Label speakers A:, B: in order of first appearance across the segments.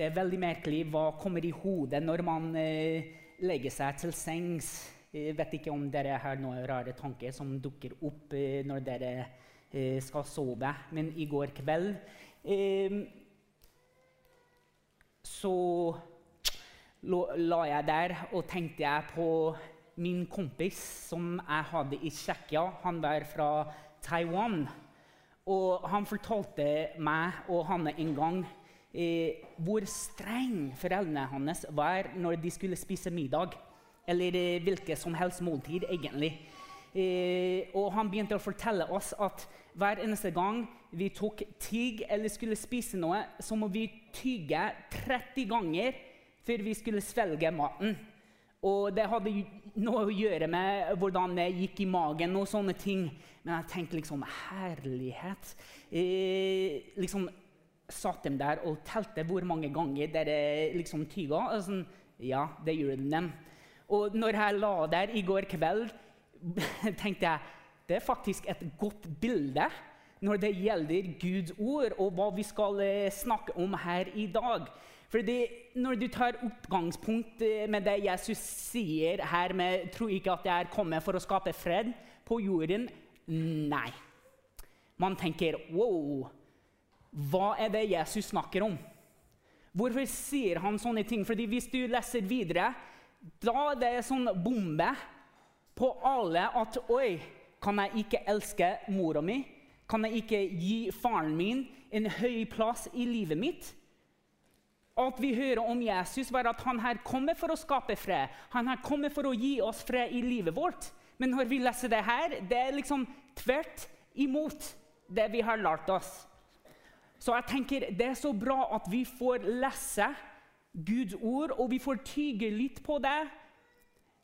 A: det er veldig merkelig hva kommer i hodet når man eh, legger seg til sengs. Jeg vet ikke om dere har noen rare tanker som dukker opp eh, når dere eh, skal sove, men i går kveld eh, så la jeg der og tenkte jeg på min kompis som jeg hadde i Tsjekkia. Han var fra Taiwan. Og han fortalte meg og Hanne en gang eh, hvor streng foreldrene hans var når de skulle spise middag. Eller eh, hvilket som helst måltid, egentlig. Eh, og han begynte å fortelle oss at hver eneste gang vi tok tigg eller skulle spise noe, så må vi tygge 30 ganger før vi skulle svelge maten. Og det hadde noe å gjøre med hvordan det gikk i magen og sånne ting. Men jeg tenkte liksom Herlighet. Eh, liksom Satt dem der og telte hvor mange ganger dere liksom tyga. Og sånn, ja, det gjorde de. Og når jeg la der i går kveld, tenkte jeg det er faktisk et godt bilde når det gjelder Guds ord og hva vi skal eh, snakke om her i dag. Fordi Når du tar utgangspunkt eh, med det Jesus sier her med 'Tro ikke at jeg er kommet for å skape fred på jorden', nei. Man tenker 'wow'. Hva er det Jesus snakker om? Hvorfor sier han sånne ting? Fordi Hvis du leser videre, da er det sånn bombe på alle at Oi, kan jeg ikke elske mora mi? Kan jeg ikke gi faren min en høy plass i livet mitt? Alt vi hører om Jesus, var at han her kommer for å skape fred. Han her kommer for å gi oss fred i livet vårt. Men når vi leser det her, det er liksom tvert imot det vi har lært oss. Så jeg tenker det er så bra at vi får lese Guds ord, og vi får tyge litt på det.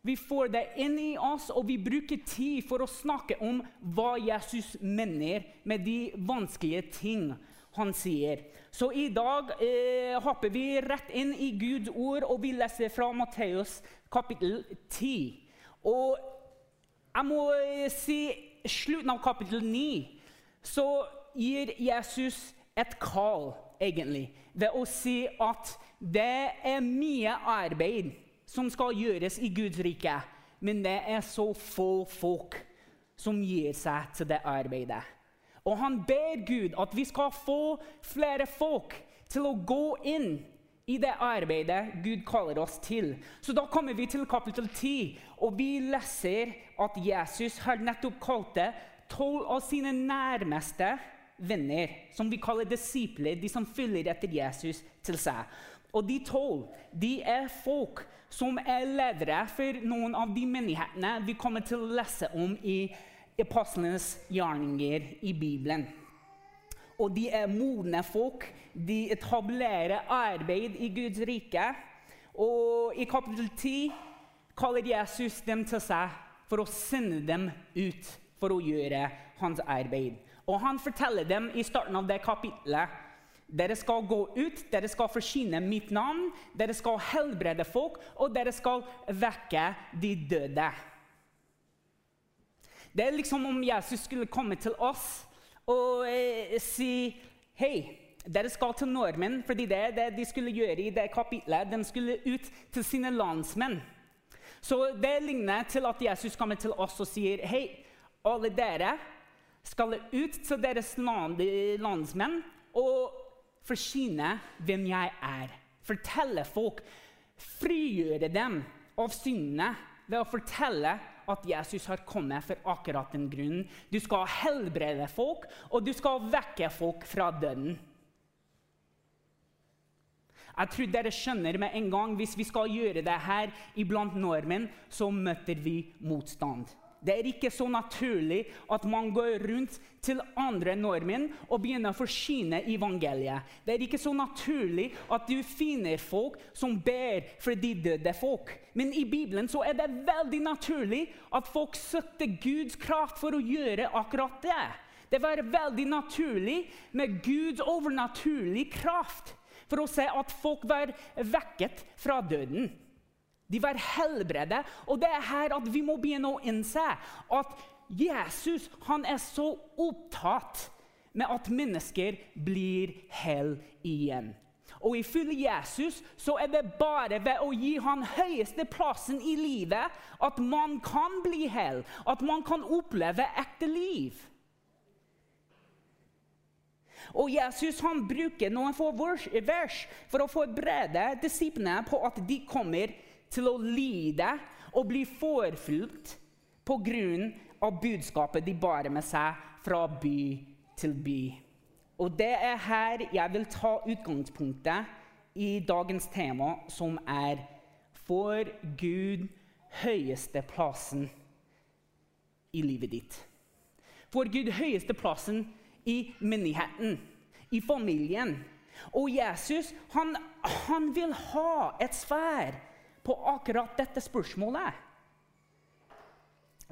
A: Vi får det inn i oss, og vi bruker tid for å snakke om hva Jesus mener med de vanskelige ting han sier. Så i dag eh, hopper vi rett inn i Guds ord, og vi leser fra Matteus kapittel 10. Og jeg må eh, si slutten av kapittel 9 så gir Jesus et kall, egentlig, ved å si at det er mye arbeid som skal gjøres i Guds rike, men det er så få folk som gir seg til det arbeidet. Og han ber Gud at vi skal få flere folk til å gå inn i det arbeidet Gud kaller oss til. Så da kommer vi til kapittel 10, og vi leser at Jesus har nettopp kalt det tolv av sine nærmeste venner, som vi kaller disipler, de som følger etter Jesus til seg. Og de tolv de er folk som er ledere for noen av de menighetene vi kommer til å lese om i apostlenes gjerninger i Bibelen. Og de er modne folk. De etablerer arbeid i Guds rike. Og i kapittel 10 kaller Jesus dem til seg for å sende dem ut for å gjøre hans arbeid. Og han forteller dem i starten av det kapitlet dere skal gå ut, dere skal forsyne mitt navn, dere skal helbrede folk, og dere skal vekke de døde. Det er liksom om Jesus skulle komme til oss og eh, si Hei, dere skal til nordmenn, fordi det er det de skulle gjøre i det kapitlet. De skulle ut til sine landsmenn. Så det ligner til at Jesus kommer til oss og sier Hei, alle dere skal ut til deres landsmenn og forsyne hvem jeg er. Fortelle folk. Frigjøre dem av syndene ved å fortelle at Jesus har kommet for akkurat den grunnen. Du skal helbrede folk, og du skal vekke folk fra døden. Jeg tror dere skjønner med en gang hvis vi skal gjøre det her iblant nordmenn, så møter vi motstand. Det er ikke så naturlig at man går rundt til andre nordmenn og begynner å forsyne evangeliet. Det er ikke så naturlig at du finner folk som ber for de døde folk. Men i Bibelen så er det veldig naturlig at folk søkte Guds kraft for å gjøre akkurat det. Det var veldig naturlig med Guds overnaturlige kraft for å se at folk var vekket fra døden. De var helbredet. Og det er her at vi må begynne å innse at Jesus han er så opptatt med at mennesker blir hel igjen. Og ifølge Jesus så er det bare ved å gi han høyeste plassen i livet at man kan bli hel, at man kan oppleve ekte liv. Og Jesus han bruker noen få vers for å forberede disiplene på at de kommer til å lide og bli forfulgt pga. budskapet de bar med seg fra by til by. Og det er her jeg vil ta utgangspunktet i dagens tema, som er For Gud høyeste plassen i livet ditt. For Gud høyeste plassen i menigheten, i familien. Og Jesus han, han vil ha et svar på akkurat dette spørsmålet.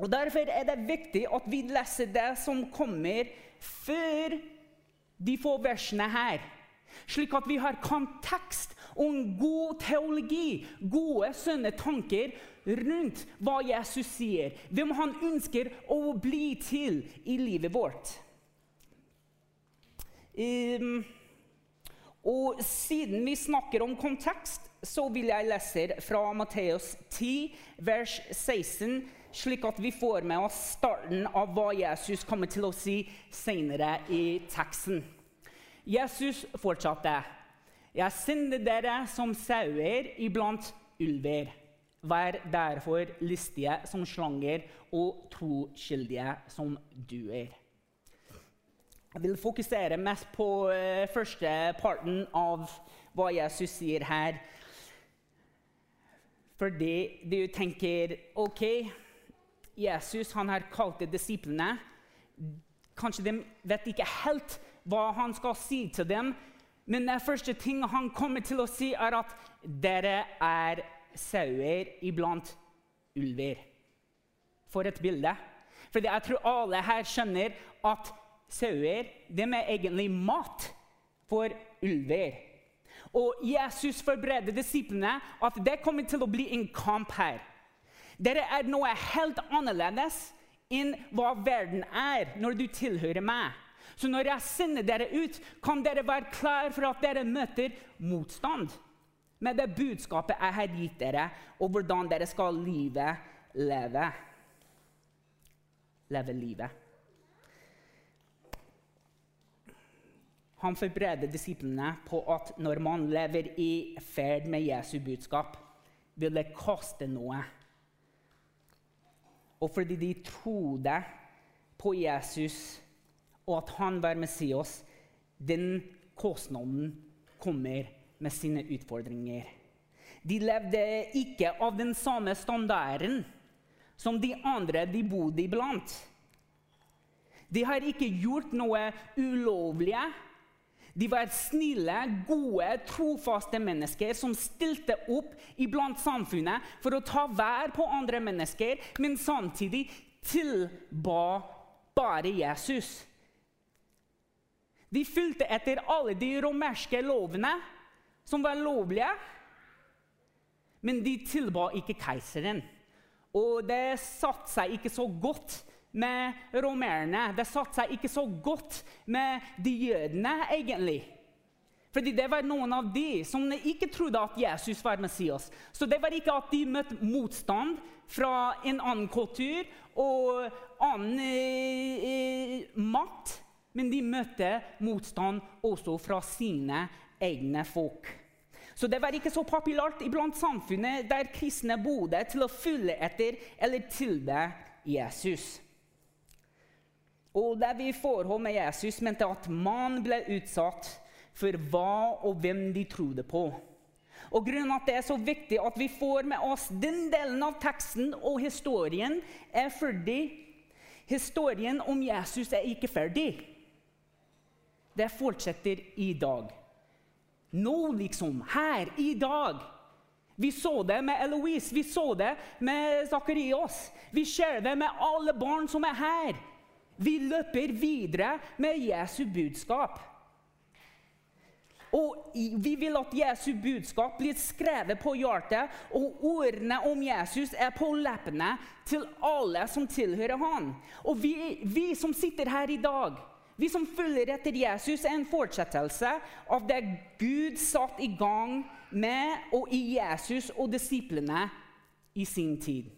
A: Og Derfor er det viktig at vi leser det som kommer før de få versene her. Slik at vi har kontekst og god teologi, gode, sunne tanker rundt hva Jesus sier, hvem han ønsker å bli til i livet vårt. Um, og siden vi snakker om kontekst, så vil jeg lese fra Matteus 10, vers 16 slik at vi får med oss starten av hva Jesus kommer til å si senere i teksten. Jesus fortsatte. Jeg sender dere som sauer iblant ulver. Vær derfor listige som slanger og troskyldige som duer. Jeg vil fokusere mest på uh, første parten av hva Jesus sier her. Fordi du tenker OK Jesus han har kalt disiplene. Kanskje de vet ikke helt hva han skal si til dem. Men det første ting han kommer til å si, er at dere er sauer iblant ulver. For et bilde. Fordi jeg tror alle her skjønner at sauer er egentlig mat for ulver. Og Jesus forbereder disiplene at det kommer til å bli en kamp her. Dere er noe helt annerledes enn hva verden er når du tilhører meg. Så når jeg sender dere ut, kan dere være klar for at dere møter motstand med det budskapet jeg har gitt dere, og hvordan dere skal livet leve. Leve livet. Han forbereder disiplene på at når man lever i ferd med Jesu budskap, vil det koste noe og fordi de trodde på Jesus og at han var Messias, den kostnaden kommer med sine utfordringer. De levde ikke av den samme standarden som de andre de bodde iblant. De har ikke gjort noe ulovlige de var snille, gode, trofaste mennesker som stilte opp iblant samfunnet for å ta vær på andre mennesker, men samtidig tilba bare Jesus. De fulgte etter alle de romerske lovene som var lovlige, men de tilba ikke keiseren. Og det satte seg ikke så godt med romerne. Det satte seg ikke så godt med de jødene, egentlig. Fordi det var noen av de som ikke trodde at Jesus var Messias. Så det var ikke at de møtte motstand fra en annen kultur og annen eh, makt, men de møtte motstand også fra sine egne folk. Så det var ikke så populært iblant samfunnet der kristne bodde, til å følge etter eller tilbe Jesus. Og det vi forhold med Jesus mente at man ble utsatt for hva og hvem de trodde på. Og Grunnen at det er så viktig at vi får med oss den delen av teksten og historien, er fordi historien om Jesus er ikke ferdig. Det fortsetter i dag. Nå, liksom. Her. I dag. Vi så det med Eloise, vi så det med Zakarias. Vi ser det med alle barn som er her. Vi løper videre med Jesu budskap. Og Vi vil at Jesu budskap blir skrevet på hjertet, og ordene om Jesus er på leppene til alle som tilhører han. Og vi, vi som sitter her i dag, Vi som følger etter Jesus, er en fortsettelse av det Gud satte i gang med og i Jesus og disiplene i sin tid.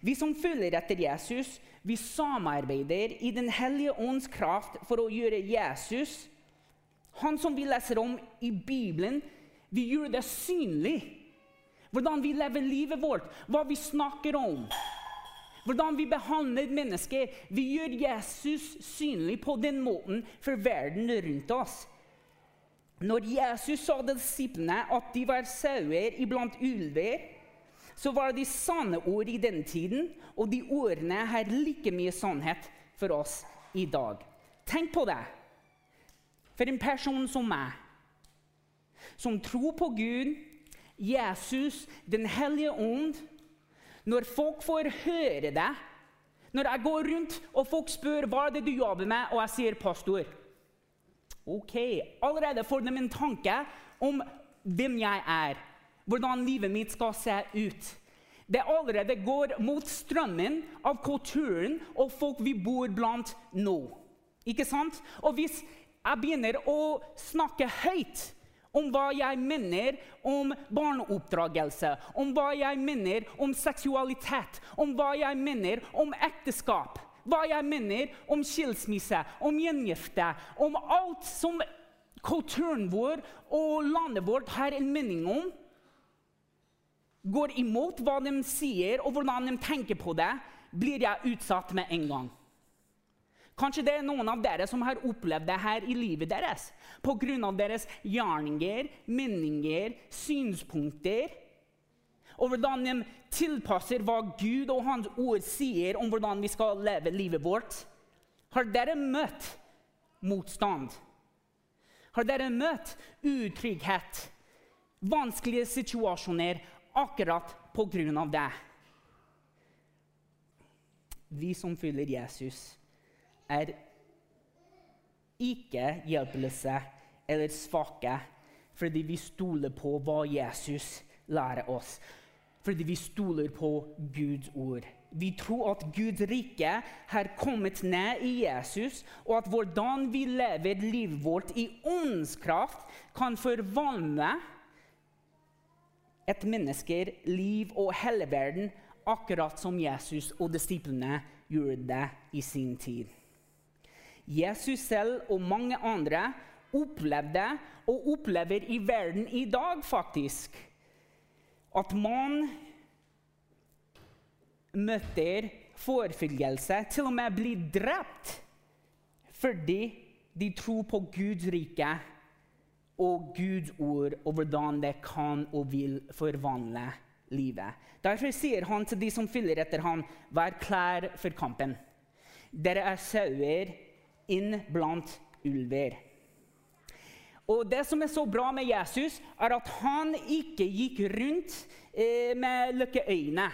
A: Vi som følger etter Jesus, vi samarbeider i Den hellige ånds kraft for å gjøre Jesus, han som vi leser om i Bibelen, vi gjør det synlig. Hvordan vi lever livet vårt, hva vi snakker om. Hvordan vi behandler mennesker. Vi gjør Jesus synlig på den måten for verden rundt oss. Når Jesus sa disiplene at de var sauer iblant ulver, så var de sanne ord i den tiden, og de ordene har like mye sannhet for oss i dag. Tenk på det. For en person som meg, som tror på Gud, Jesus, Den hellige ånd Når folk får høre det, når jeg går rundt og folk spør hva er det du jobber med, og jeg sier 'pastor' Ok, Allerede får de en tanke om hvem jeg er, hvordan livet mitt skal se ut. Det allerede går mot strømmen av kulturen og folk vi bor blant nå. Ikke sant? Og hvis jeg begynner å snakke høyt om hva jeg mener om barneoppdragelse, om hva jeg mener om seksualitet, om hva jeg mener om ekteskap, hva jeg mener om skilsmisse, om gjengifte, om alt som kulturen vår og landet vårt har en mening om, går imot hva de sier og hvordan de tenker på det, blir jeg utsatt med en gang. Kanskje det er noen av dere som har opplevd det her i livet deres. Pga. deres gjerninger, meninger, synspunkter. Og hvordan de tilpasser hva Gud og Hans ord sier om hvordan vi skal leve livet vårt. Har dere møtt motstand? Har dere møtt utrygghet, vanskelige situasjoner akkurat på grunn av det? Vi som følger Jesus er ikke hjelpeløse eller svake fordi vi stoler på hva Jesus lærer oss. Fordi vi stoler på Guds ord. Vi tror at Guds rike har kommet ned i Jesus, og at hvordan vi lever livet vårt i åndskraft, kan forvandle et mennesker, liv og hele verden, akkurat som Jesus og disiplene gjorde det i sin tid. Jesus selv og mange andre opplevde og opplever i verden i dag, faktisk, at man møter forfølgelse, til og med blir drept, fordi de tror på Guds rike og Guds ord og hvordan det kan og vil forvandle livet. Derfor sier han til de som følger etter ham, vær klær for kampen. Dere er sauer inn blant ulver. Og Det som er så bra med Jesus, er at han ikke gikk rundt eh, med lykkeøyne.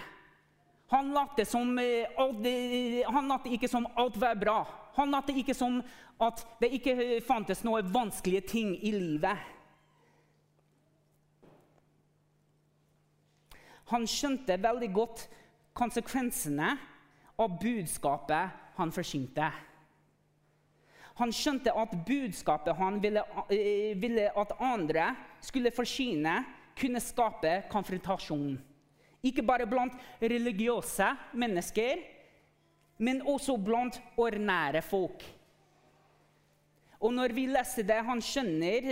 A: Han lot som eh, alt, han lot ikke som alt var bra. Han lot ikke som at det ikke fantes noen vanskelige ting i livet. Han skjønte veldig godt konsekvensene av budskapet han forsynte. Han skjønte at budskapet han ville, eh, ville at andre skulle forsyne, kunne skape konfrontasjon. Ikke bare blant religiøse mennesker, men også blant ordinære folk. Og når vi leser det han skjønner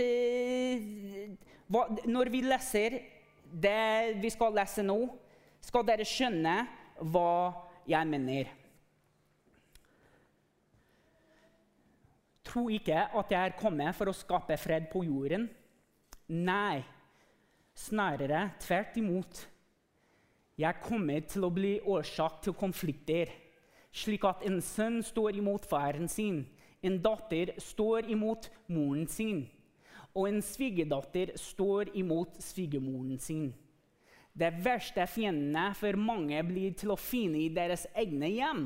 A: hva, Når vi leser det vi skal lese nå, skal dere skjønne hva jeg mener. Tro ikke at jeg er kommet for å skape fred på jorden. Nei, snarere tvert imot. Jeg kommer til å bli årsak til konflikter, slik at en sønn står imot faren sin, en datter står imot moren sin, og en svigerdatter står imot svigermoren sin. Det verste fiendene for mange blir til å finne i deres egne hjem.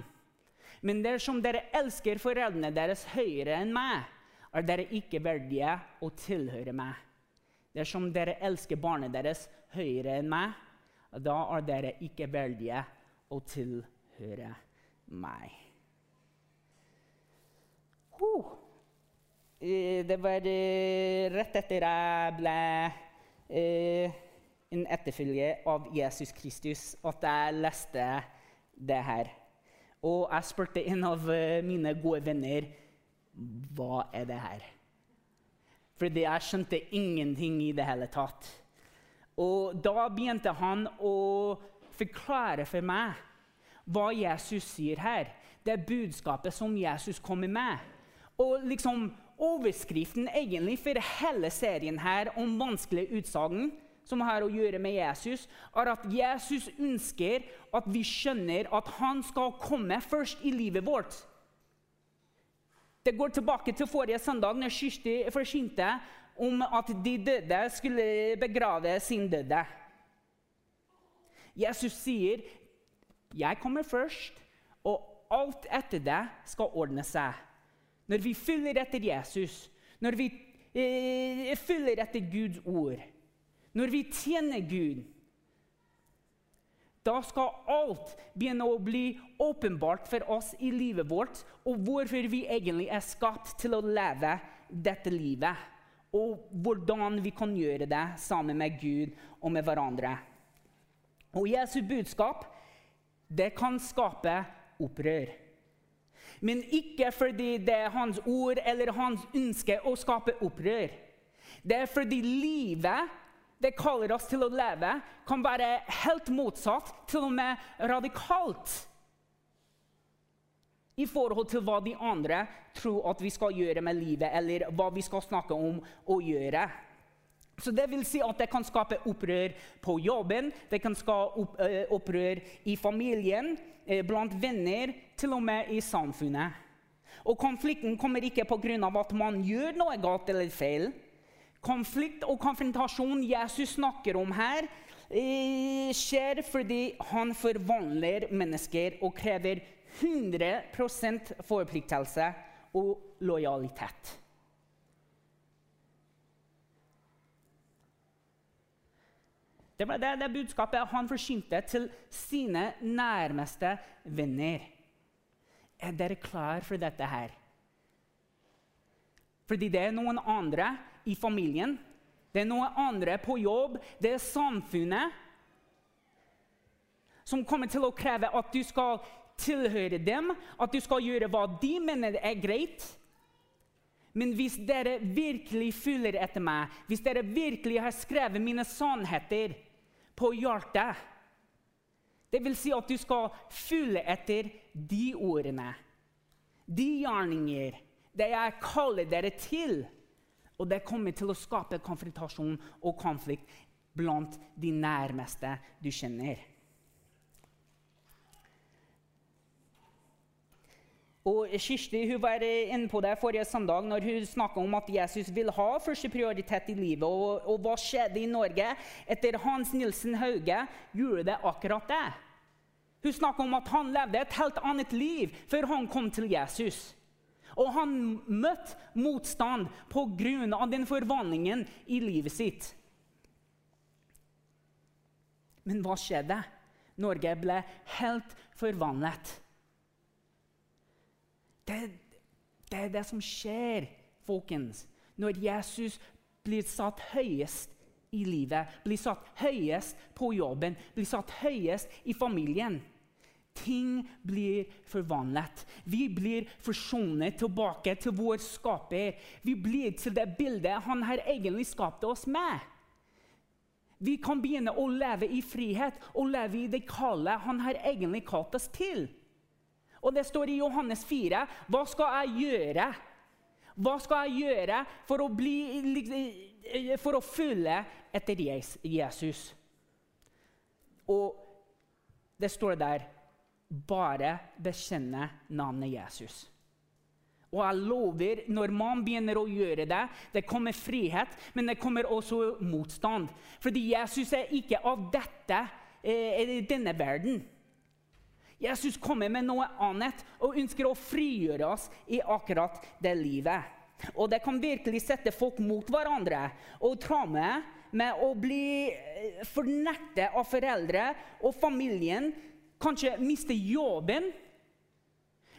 A: Men dersom dere elsker foreldrene deres høyere enn meg, er dere ikke verdige å tilhøre meg. Dersom dere elsker barnet deres høyere enn meg, da er dere ikke verdige å tilhøre meg. Uh. Det var eh, rett etter jeg ble eh, en etterfølger av Jesus Kristus, at jeg leste det her. Og jeg spurte en av mine gode venner hva er det her. Fordi jeg skjønte ingenting i det hele tatt. Og da begynte han å forklare for meg hva Jesus sier her. Det er budskapet som Jesus kommer med. Og liksom overskriften egentlig for hele serien her om vanskelige utsagn som har å gjøre med Jesus, er at Jesus ønsker at vi skjønner at han skal komme først i livet vårt. Det går tilbake til forrige søndag, når Kirsti forsynte om at de døde skulle begrave sin døde. Jesus sier, 'Jeg kommer først, og alt etter det skal ordne seg.' Når vi følger etter Jesus, når vi eh, følger etter Guds ord, når vi tjener Gud, da skal alt begynne å bli åpenbart for oss i livet vårt, og hvorfor vi egentlig er skapt til å leve dette livet. Og hvordan vi kan gjøre det sammen med Gud og med hverandre. Og Jesu budskap det kan skape opprør. Men ikke fordi det er hans ord eller hans ønske å skape opprør. Det er fordi livet det kaller oss til å leve, kan være helt motsatt, til og med radikalt. I forhold til hva de andre tror at vi skal gjøre med livet, eller hva vi skal snakke om å gjøre. Så det vil si at det kan skape opprør på jobben, det kan skape opprør i familien, blant venner, til og med i samfunnet. Og konflikten kommer ikke pga. at man gjør noe galt eller feil. Konflikt og konfrontasjon Jesus snakker om her, eh, skjer fordi han forvandler mennesker og krever 100% forpliktelse og lojalitet. Det ble, det, det budskapet han forsynte til sine nærmeste venner. Er dere klar for dette her? Fordi det er noen andre i familien, det er noen andre på jobb, det er samfunnet som kommer til å kreve at du skal tilhøre dem, at du skal gjøre hva de mener er greit. Men hvis dere virkelig følger etter meg, hvis dere virkelig har skrevet mine sannheter på hjertet Det vil si at du skal følge etter de ordene, de gjerninger, det jeg kaller dere til. Og det kommer til å skape konfrontasjon og konflikt blant de nærmeste du kjenner. Og Kirsti hun var inne på det forrige søndag når hun snakka om at Jesus vil ha første prioritet i livet. Og, og, hva skjedde i Norge etter Hans Nilsen Hauge gjorde det akkurat det. Hun snakka om at han levde et helt annet liv før han kom til Jesus. Og han møtte motstand pga. den forvandlingen i livet sitt. Men hva skjedde? Norge ble helt forvandlet. Det, det er det som skjer, folkens, når Jesus blir satt høyest i livet, blir satt høyest på jobben, blir satt høyest i familien. Ting blir forvandlet. Vi blir forsonet tilbake til vår skaper. Vi blir til det bildet han har egentlig skapt oss med. Vi kan begynne å leve i frihet og leve i det kallet han har egentlig kalt oss til. Og det står i Johannes 4. Hva skal jeg gjøre? Hva skal jeg gjøre for å, bli, for å følge etter Jesus? Og det står der bare bekjenne navnet Jesus. Og jeg lover, når man begynner å gjøre det, det kommer frihet, men det kommer også motstand. Fordi Jesus er ikke av dette, eh, denne verden. Jesus kommer med noe annet og ønsker å frigjøre oss i akkurat det livet. Og det kan virkelig sette folk mot hverandre og traume med å bli eh, fornektet av foreldre og familien Kanskje miste jobben.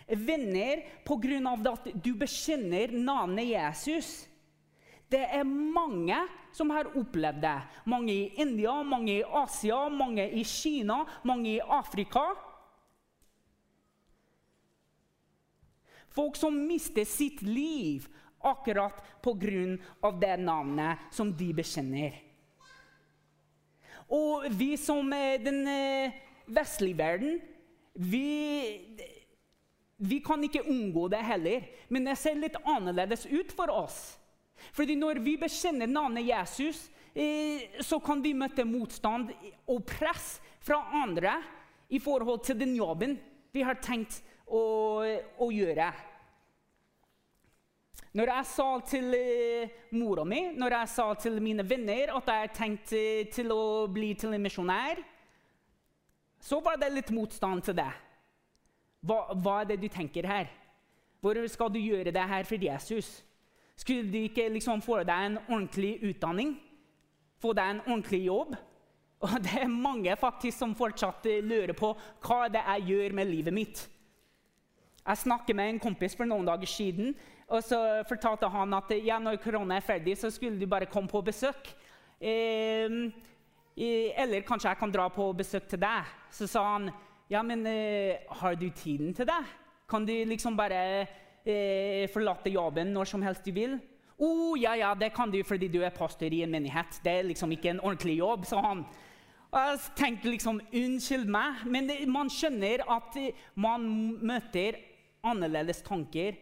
A: venner pga. at du bekjenner navnet Jesus. Det er mange som har opplevd det. Mange i India, mange i Asia, mange i Kina, mange i Afrika. Folk som mister sitt liv akkurat pga. det navnet som de bekjenner. Og vi som den eh, vestlige verden, vi, vi kan ikke unngå det heller. Men det ser litt annerledes ut for oss. Fordi når vi bekjenner navnet Jesus, eh, så kan vi møte motstand og press fra andre i forhold til den jobben vi har tenkt å, å gjøre. Når jeg sa til uh, mora mi, når jeg sa til mine venner at jeg tenkte til å bli til en misjonær, så var det litt motstand til det. Hva, hva, er det du tenker her? Hvor skal du gjøre det her for Jesus? Skulle du ikke liksom få deg en ordentlig utdanning? Få deg en ordentlig jobb? Og det er mange faktisk som fortsatt lurer på hva det er jeg gjør med livet mitt. Jeg snakket med en kompis for noen dager siden. Og så fortalte han at ja, når korona er ferdig, så skulle du bare komme på besøk. Eh, eller kanskje jeg kan dra på besøk til deg. Så sa han ja, men eh, har du tiden til det? Kan du liksom bare eh, forlate jobben når som helst du vil? Å oh, ja, ja, det kan du fordi du er pastor i en menighet. Det er liksom ikke en ordentlig jobb, sa han. Og jeg tenkte liksom unnskyld meg, men man skjønner at man møter annerledes tanker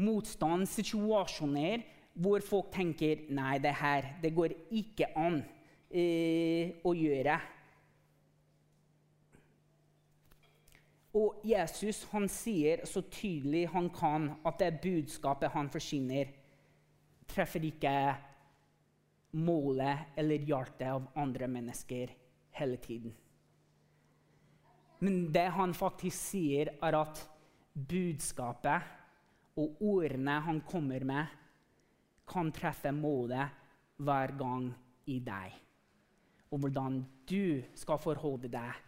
A: motstand, situasjoner hvor folk tenker nei, det her det går ikke an eh, å gjøre. Og Jesus han sier så tydelig han kan, at det budskapet han forsyner, treffer ikke målet eller hjertet av andre mennesker hele tiden. Men det han faktisk sier, er at budskapet og ordene han kommer med, kan treffe målet hver gang i deg. Og hvordan du skal forholde deg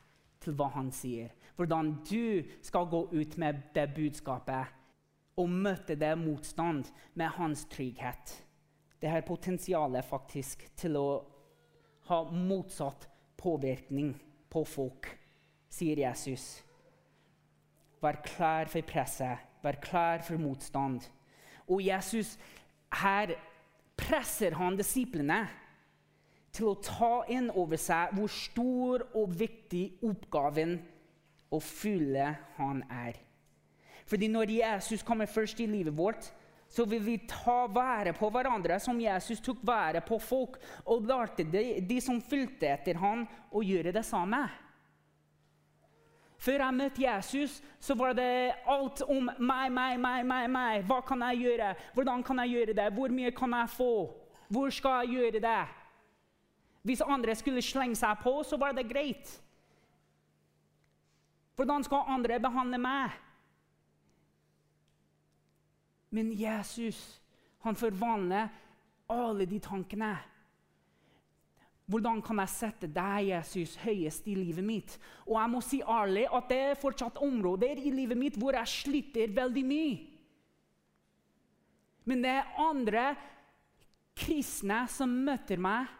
A: til hva han sier. Hvordan du skal gå ut med det budskapet og møte det motstand med hans trygghet. Det har potensialet faktisk til å ha motsatt påvirkning på folk, sier Jesus. Vær klar for presset Vær klar for motstand. Og Jesus her presser han disiplene til å ta inn over seg hvor stor og viktig oppgaven å fulle han er. Fordi når Jesus kommer først i livet vårt, så vil vi ta vare på hverandre som Jesus tok vare på folk, og lærte de, de som fulgte etter ham, å gjøre det samme. Før jeg møtte Jesus, så var det alt om meg, meg, meg, meg. meg. Hva kan jeg gjøre? Hvordan kan jeg gjøre det? Hvor mye kan jeg få? Hvor skal jeg gjøre det? Hvis andre skulle slenge seg på, så var det greit. Hvordan skal andre behandle meg? Men Jesus, han forvandler alle de tankene. Hvordan kan jeg sette deg, Jesus, høyest i livet mitt? Og jeg må si ærlig at det er fortsatt områder i livet mitt hvor jeg sliter veldig mye. Men det er andre kristne som møter meg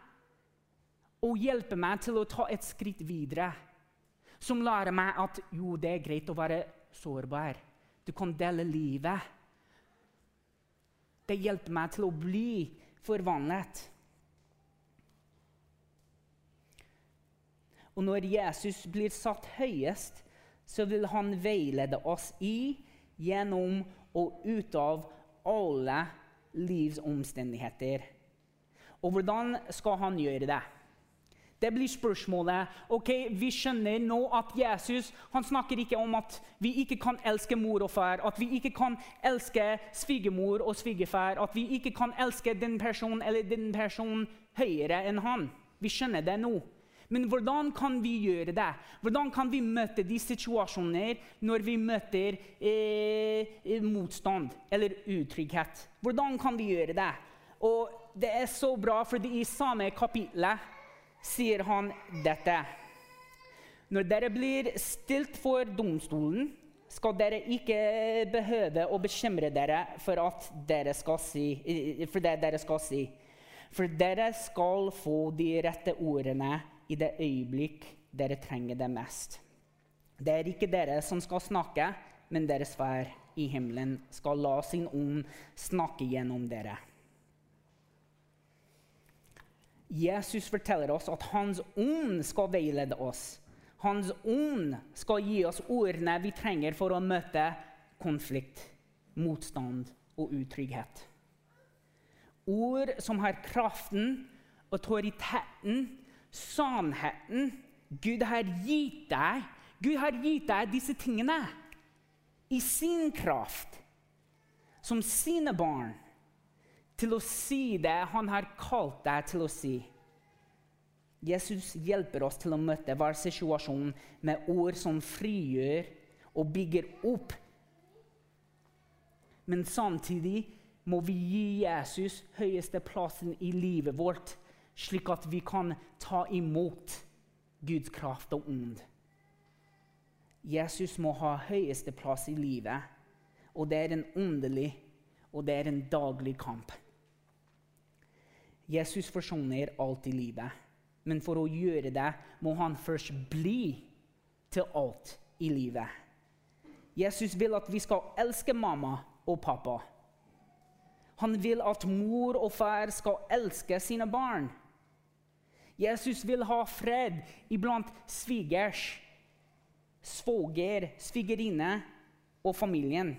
A: og hjelper meg til å ta et skritt videre. Som lærer meg at jo, det er greit å være sårbar. Du kan dele livet. Det hjelper meg til å bli forvandlet. Og når Jesus blir satt høyest, så vil han veilede oss i, gjennom og ut av alle livsomstendigheter. Og hvordan skal han gjøre det? Det blir spørsmålet. ok, Vi skjønner nå at Jesus han snakker ikke om at vi ikke kan elske mor og far, at vi ikke kan elske svigermor og svigerfar, at vi ikke kan elske den personen eller den personen høyere enn han. Vi skjønner det nå. Men hvordan kan vi gjøre det? Hvordan kan vi møte de situasjoner når vi møter eh, motstand eller utrygghet? Hvordan kan vi gjøre det? Og det er så bra, for i samme kapitlet sier han dette. Når dere blir stilt for domstolen, skal dere ikke behøve å bekymre dere for, dere si, for det dere skal si. For dere skal få de rette ordene i det øyeblikk dere trenger det mest. Det er ikke dere som skal snakke, men deres far i himmelen skal la sin ånd snakke gjennom dere. Jesus forteller oss at Hans ånd skal veilede oss. Hans ånd skal gi oss ordene vi trenger for å møte konflikt, motstand og utrygghet. Ord som har kraften, autoriteten, sannheten Gud har gitt deg. Gud har gitt deg disse tingene i sin kraft, som sine barn, til å si det han har kalt deg til å si. Jesus hjelper oss til å møte hver situasjon med ord som frigjør og bygger opp. Men samtidig må vi gi Jesus høyeste plassen i livet vårt, slik at vi kan ta imot Guds kraft og ond. Jesus må ha høyeste plass i livet, og det er en åndelig og det er en daglig kamp. Jesus forsoner alt i livet, men for å gjøre det må han først bli til alt i livet. Jesus vil at vi skal elske mamma og pappa. Han vil at mor og far skal elske sine barn. Jesus vil ha fred iblant svigers svoger, svigerinne og familien.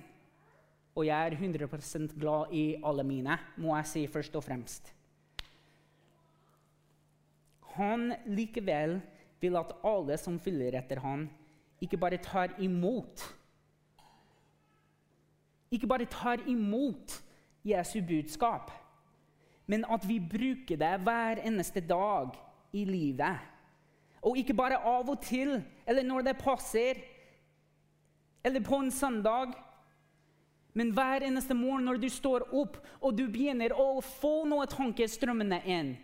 A: Og jeg er 100% glad i alle mine, må jeg si først og fremst. Han likevel vil at alle som følger etter han, ikke bare tar imot Ikke bare tar imot Jesu budskap, men at vi bruker det hver eneste dag i livet. Og ikke bare av og til, eller når det passer, eller på en søndag. Men hver eneste morgen når du står opp og du begynner å få noen tanker strømmende inn,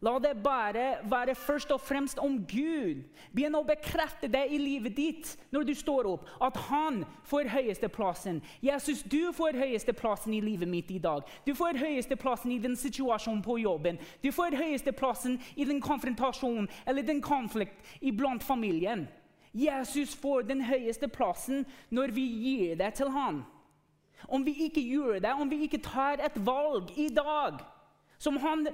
A: La det bare være først og fremst om Gud. Begynn å bekrefte det i livet ditt når du står opp. At han får høyeste plassen. Jesus, du får høyeste plassen i livet mitt i dag. Du får høyeste plassen i den situasjonen på jobben. Du får høyeste plassen i den konfrontasjonen eller den konflikt iblant familien. Jesus får den høyeste plassen når vi gir det til han. Om vi ikke gjør det, om vi ikke tar et valg i dag som han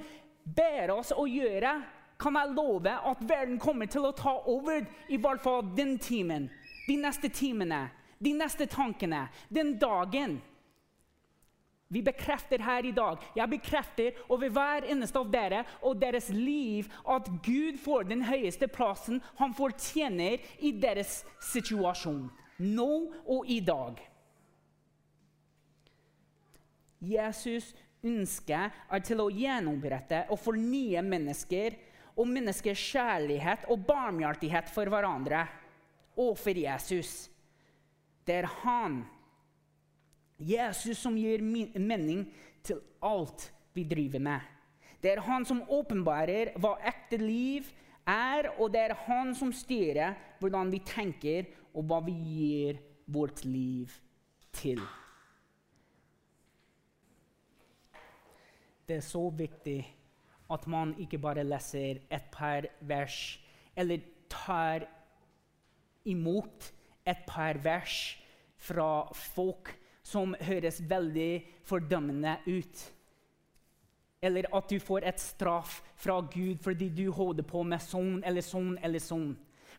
A: ber oss å gjøre, kan jeg love at verden kommer til å ta over i hvert fall den timen, de neste timene, de neste tankene, den dagen. Vi bekrefter her i dag, jeg bekrefter over hver eneste av dere og deres liv at Gud får den høyeste plassen han fortjener i deres situasjon. Nå og i dag. Jesus ønske er til å gjenopprette og fornye mennesker og menneskers kjærlighet og barmhjertighet for hverandre og for Jesus. Det er han, Jesus, som gir mening til alt vi driver med. Det er han som åpenbarer hva ekte liv er, og det er han som styrer hvordan vi tenker, og hva vi gir vårt liv til. Det er så viktig at man ikke bare leser et par vers, eller tar imot et par vers fra folk som høres veldig fordømmende ut. Eller at du får et straff fra Gud fordi du holder på med sånn eller sånn eller sånn.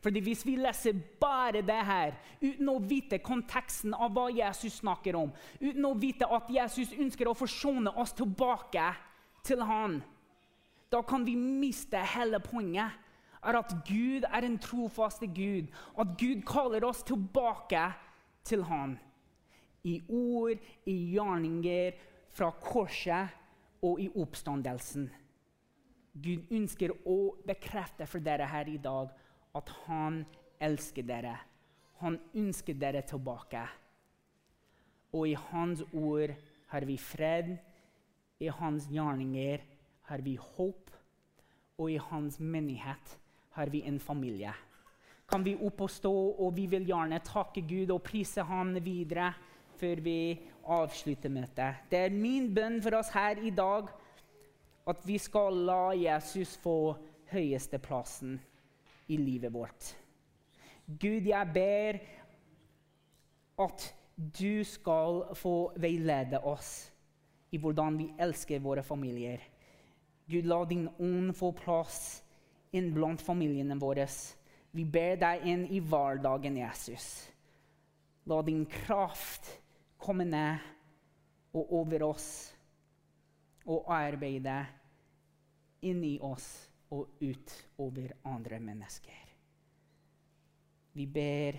A: Fordi Hvis vi leser bare det her uten å vite konteksten av hva Jesus snakker om, uten å vite at Jesus ønsker å forsone oss tilbake til han, da kan vi miste hele poenget. Er at Gud er en trofaste Gud. At Gud kaller oss tilbake til han. I ord, i gjerninger, fra korset og i oppstandelsen. Gud ønsker å bekrefte for dere her i dag at han elsker dere. Han ønsker dere tilbake. Og i hans ord har vi fred, i hans gjerninger har vi håp, og i hans menighet har vi en familie. kan vi opp og stå, og vi vil gjerne takke Gud og prise ham videre før vi avslutter møtet. Det er min bønn for oss her i dag at vi skal la Jesus få høyeste plassen i livet vårt. Gud, jeg ber at du skal få veilede oss i hvordan vi elsker våre familier. Gud, la din ånd få plass inn blant familiene våre. Vi ber deg inn i hverdagen, Jesus. La din kraft komme ned og over oss og arbeide inni oss og ut over andre mennesker. Vi ber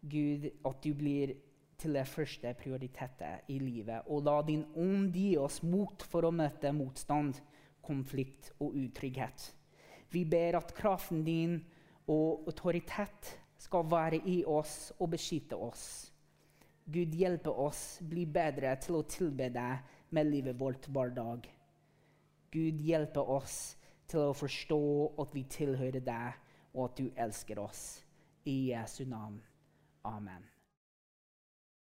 A: Gud at du blir til det første prioritetet i livet, og la din ånd gi oss mot for å møte motstand, konflikt og utrygghet. Vi ber at kraften din og autoritet skal være i oss og beskytte oss. Gud hjelpe oss bli bedre til å tilbe deg med livet vårt hver dag. Gud hjelpe oss til å forstå at vi tilhører deg, og at du elsker oss. I Jesu navn. Amen.